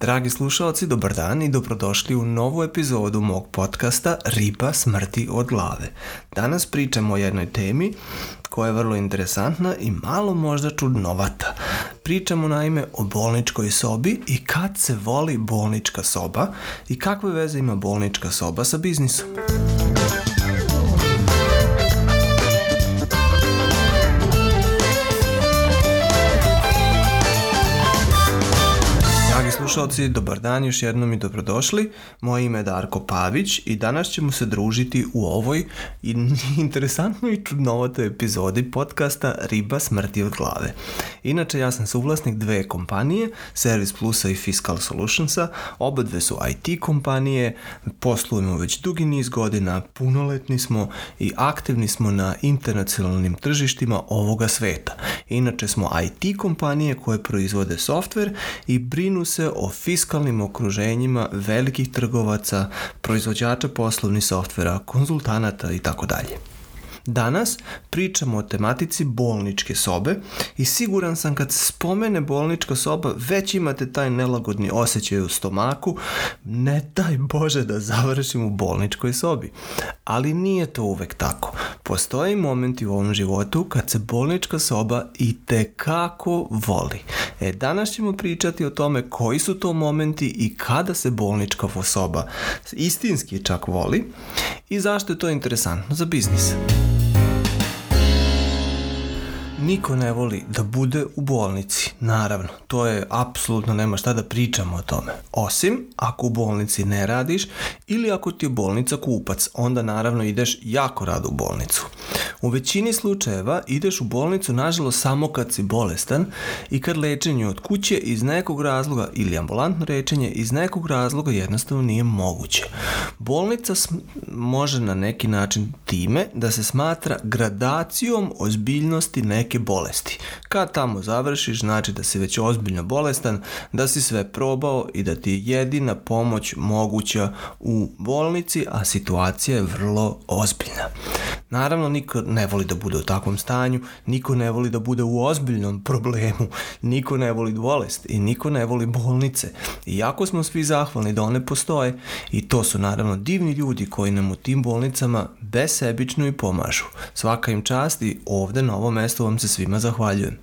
Dragi slušalci, dobar dan i dobrodošli u novu epizodu mog podcasta Riba smrti od glave. Danas pričamo o jednoj temi koja je vrlo interesantna i malo možda čudnovata. Pričamo naime o bolničkoj sobi i kad se voli bolnička soba i kakve veze ima bolnička soba sa biznisom. slušalci, dobar dan još jednom i dobrodošli. Moje ime je Darko Pavić i danas ćemo se družiti u ovoj interesantnoj i čudnovatoj epizodi podcasta Riba smrti od glave. Inače, ja sam suvlasnik dve kompanije, Service Plusa i Fiscal Solutionsa, oba dve su IT kompanije, poslujemo već dugi niz godina, punoletni smo i aktivni smo na internacionalnim tržištima ovoga sveta. Inače smo IT kompanije koje proizvode software i brinu se o fiskalnim okruženjima velikih trgovaca, proizvođača poslovnih softvera, konzultanata i tako dalje. Danas pričamo o tematici bolničke sobe i siguran sam kad spomene bolnička soba već imate taj nelagodni osjećaj u stomaku, ne daj Bože da završim u bolničkoj sobi. Ali nije to uvek tako. Postoje momenti u ovom životu kad se bolnička soba i tekako voli. E, danas ćemo pričati o tome koji su to momenti i kada se bolnička osoba istinski čak voli i zašto je to interesantno za biznis. Niko ne voli da bude u bolnici, naravno, to je apsolutno nema šta da pričamo o tome. Osim ako u bolnici ne radiš ili ako ti je bolnica kupac, onda naravno ideš jako rado u bolnicu. U većini slučajeva ideš u bolnicu nažalost samo kad si bolestan i kad lečenje od kuće iz nekog razloga ili ambulantno lečenje iz nekog razloga jednostavno nije moguće. Bolnica može na neki način time da se smatra gradacijom ozbiljnosti neke bolesti. Kad tamo završiš znači da si već ozbiljno bolestan, da si sve probao i da ti jedina pomoć moguća u bolnici, a situacija je vrlo ozbiljna. Naravno, niko ne voli da bude u takvom stanju, niko ne voli da bude u ozbiljnom problemu, niko ne voli bolest i niko ne voli bolnice. Iako smo svi zahvalni da one postoje i to su naravno divni ljudi koji nam u tim bolnicama besebično i pomažu. Svaka im čast i ovde na ovom mjestu vam se svima zahvaljujem.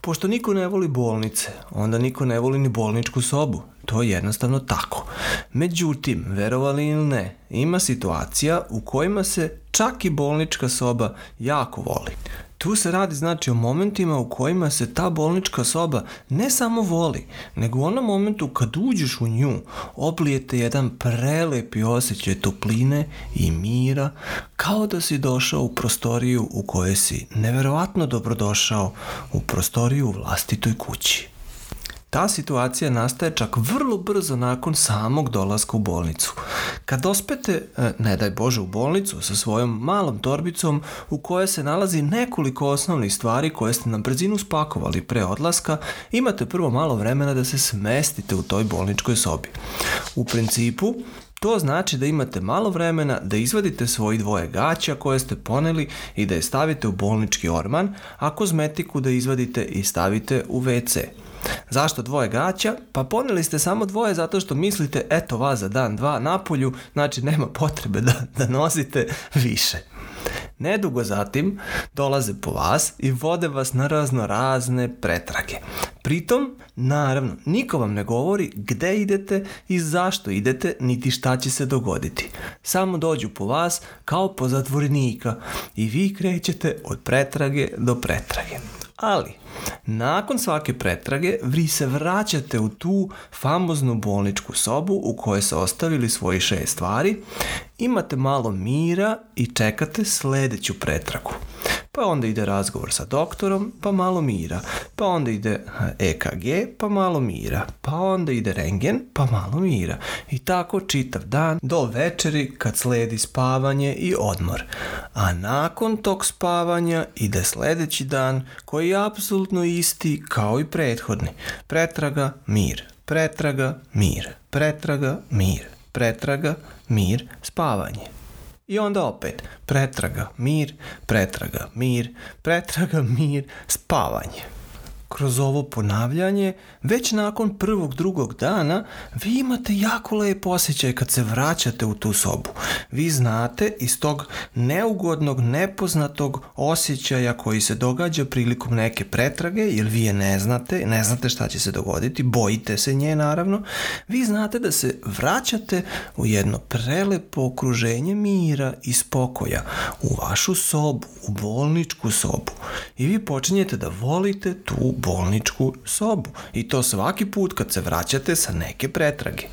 Pošto niko ne voli bolnice, onda niko ne voli ni bolničku sobu, to je jednostavno tako. Međutim, verovali ili ne, ima situacija u kojima se čak i bolnička soba jako voli. Tu se radi znači o momentima u kojima se ta bolnička soba ne samo voli, nego u onom momentu kad uđeš u nju, oblijete jedan prelepi osjećaj topline i mira, kao da si došao u prostoriju u kojoj si neverovatno dobrodošao u prostoriju u vlastitoj kući. Ta situacija nastaje čak vrlo brzo nakon samog dolaska u bolnicu. Kad ospete, e, ne daj Bože, u bolnicu sa svojom malom torbicom u kojoj se nalazi nekoliko osnovnih stvari koje ste na brzinu spakovali pre odlaska, imate prvo malo vremena da se smestite u toj bolničkoj sobi. U principu, to znači da imate malo vremena da izvadite svoji dvoje gaća koje ste poneli i da je stavite u bolnički orman, a kozmetiku da izvadite i stavite u WC. Zašto dvoje gaća? Pa poneli ste samo dvoje zato što mislite eto vas za dan dva napolju, znači nema potrebe da, da nosite više. Nedugo zatim dolaze po vas i vode vas na razno razne pretrage. Pritom, naravno, niko vam ne govori gde idete i zašto idete, niti šta će se dogoditi. Samo dođu po vas kao po zatvorenika i vi krećete od pretrage do pretrage. Ali, nakon svake pretrage, vi se vraćate u tu famoznu bolničku sobu u kojoj se ostavili svoji šest stvari, imate malo mira i čekate sljedeću pretragu pa onda ide razgovor sa doktorom, pa malo mira, pa onda ide EKG, pa malo mira, pa onda ide rengen, pa malo mira. I tako čitav dan do večeri kad sledi spavanje i odmor. A nakon tog spavanja ide sljedeći dan koji je apsolutno isti kao i prethodni. Pretraga, mir. Pretraga, mir. Pretraga, mir. Pretraga, mir, spavanje. I onda opet, pretraga, mir, pretraga, mir, pretraga, mir, spavanje kroz ovo ponavljanje, već nakon prvog, drugog dana, vi imate jako lep osjećaj kad se vraćate u tu sobu. Vi znate iz tog neugodnog, nepoznatog osjećaja koji se događa prilikom neke pretrage, jer vi je ne znate, ne znate šta će se dogoditi, bojite se nje naravno, vi znate da se vraćate u jedno prelepo okruženje mira i spokoja, u vašu sobu, u bolničku sobu i vi počinjete da volite tu bolničku sobu. I to svaki put kad se vraćate sa neke pretrage.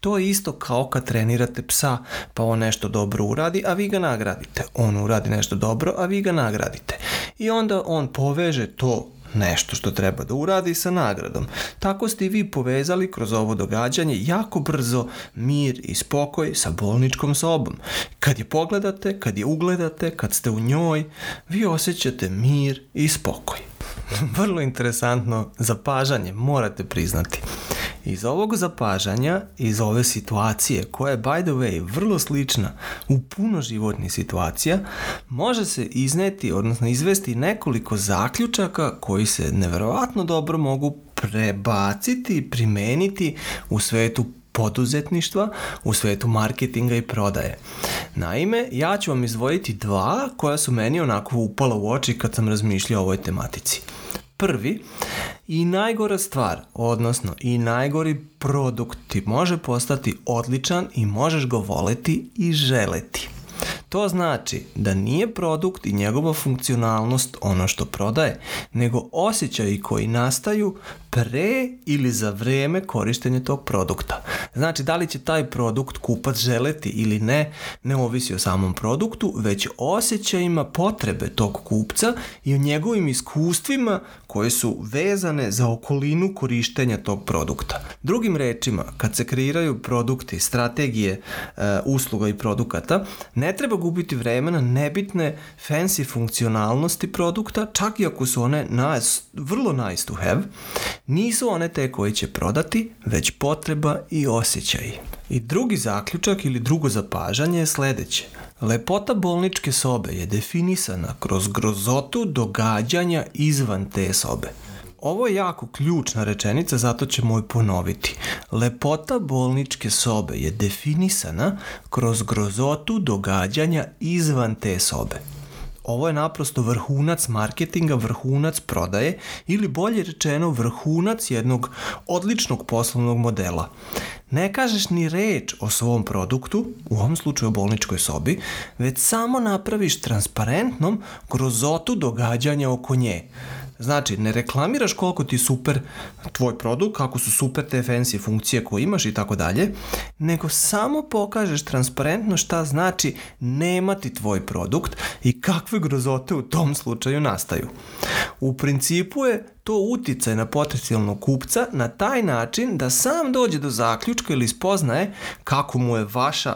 To je isto kao kad trenirate psa, pa on nešto dobro uradi, a vi ga nagradite. On uradi nešto dobro, a vi ga nagradite. I onda on poveže to nešto što treba da uradi sa nagradom. Tako ste i vi povezali kroz ovo događanje jako brzo mir i spokoj sa bolničkom sobom. Kad je pogledate, kad je ugledate, kad ste u njoj, vi osjećate mir i spokoj. vrlo interesantno zapažanje, morate priznati. Iz ovog zapažanja, iz ove situacije, koja je by the way vrlo slična u puno životnih situacija, može se izneti, odnosno izvesti nekoliko zaključaka koji se nevjerojatno dobro mogu prebaciti i primijeniti u svetu poduzetništva u svetu marketinga i prodaje. Naime, ja ću vam izdvojiti dva koja su meni onako upala u oči kad sam razmišljao o ovoj tematici. Prvi i najgora stvar, odnosno i najgori produkt ti može postati odličan i možeš ga voleti i želeti. To znači da nije produkt i njegova funkcionalnost ono što prodaje, nego osjećaji koji nastaju pre ili za vrijeme korištenja tog produkta. Znači da li će taj produkt kupac želeti ili ne, ne ovisi o samom produktu, već osjećajima potrebe tog kupca i o njegovim iskustvima koje su vezane za okolinu korištenja tog produkta. Drugim rečima, kad se kreiraju produkti, strategije, e, usluga i produkata, ne treba gubiti vremena nebitne fancy funkcionalnosti produkta, čak i ako su one nice, vrlo nice to have, nisu one te koje će prodati, već potreba i osjećaj. I drugi zaključak ili drugo zapažanje je sledeće. Lepota bolničke sobe je definisana kroz grozotu događanja izvan te sobe. Ovo je jako ključna rečenica, zato ćemo ju ponoviti. Lepota bolničke sobe je definisana kroz grozotu događanja izvan te sobe. Ovo je naprosto vrhunac marketinga, vrhunac prodaje ili bolje rečeno vrhunac jednog odličnog poslovnog modela. Ne kažeš ni reč o svom produktu, u ovom slučaju o bolničkoj sobi, već samo napraviš transparentnom grozotu događanja oko nje. Znači, ne reklamiraš koliko ti super tvoj produkt, kako su super te fancy funkcije koje imaš i tako dalje, nego samo pokažeš transparentno šta znači nemati tvoj produkt i kakve grozote u tom slučaju nastaju. U principu je to uticaj na potencijalnog kupca na taj način da sam dođe do zaključka ili spoznaje kako mu je vaša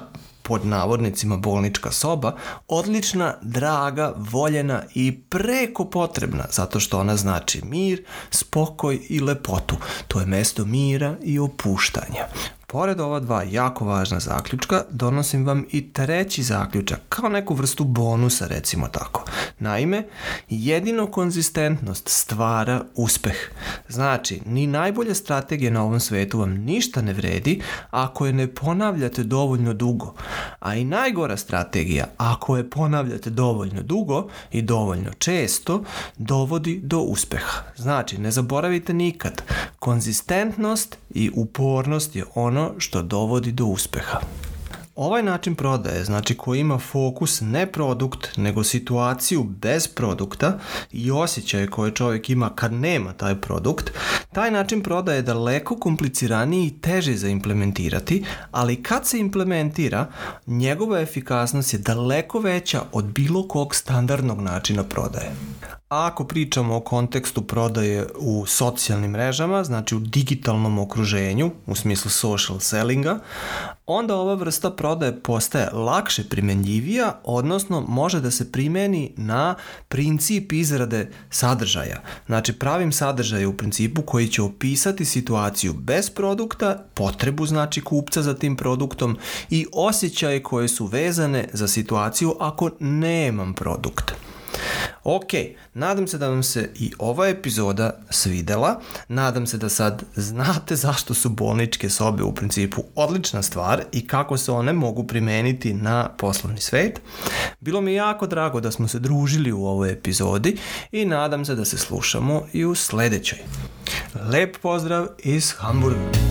pod navodnicima bolnička soba, odlična, draga, voljena i preko potrebna, zato što ona znači mir, spokoj i lepotu. To je mesto mira i opuštanja. Pored ova dva jako važna zaključka, donosim vam i treći zaključak, kao neku vrstu bonusa recimo tako. Naime, jedino konzistentnost stvara uspeh. Znači, ni najbolja strategija na ovom svetu vam ništa ne vredi ako je ne ponavljate dovoljno dugo. A i najgora strategija, ako je ponavljate dovoljno dugo i dovoljno često, dovodi do uspeha. Znači, ne zaboravite nikad, konzistentnost i upornost je ono ono što dovodi do uspeha. Ovaj način prodaje, znači koji ima fokus ne produkt, nego situaciju bez produkta i osjećaje koje čovjek ima kad nema taj produkt, taj način prodaje je daleko kompliciraniji i teži za implementirati, ali kad se implementira, njegova efikasnost je daleko veća od bilo kog standardnog načina prodaje ako pričamo o kontekstu prodaje u socijalnim mrežama, znači u digitalnom okruženju, u smislu social sellinga, onda ova vrsta prodaje postaje lakše primenjivija, odnosno može da se primeni na princip izrade sadržaja. Znači pravim sadržaj u principu koji će opisati situaciju bez produkta, potrebu znači kupca za tim produktom i osjećaje koje su vezane za situaciju ako nemam produkta. Ok, nadam se da vam se i ova epizoda svidela, nadam se da sad znate zašto su bolničke sobe u principu odlična stvar i kako se one mogu primijeniti na poslovni svet. Bilo mi je jako drago da smo se družili u ovoj epizodi i nadam se da se slušamo i u sledećoj. Lep pozdrav iz Hamburga!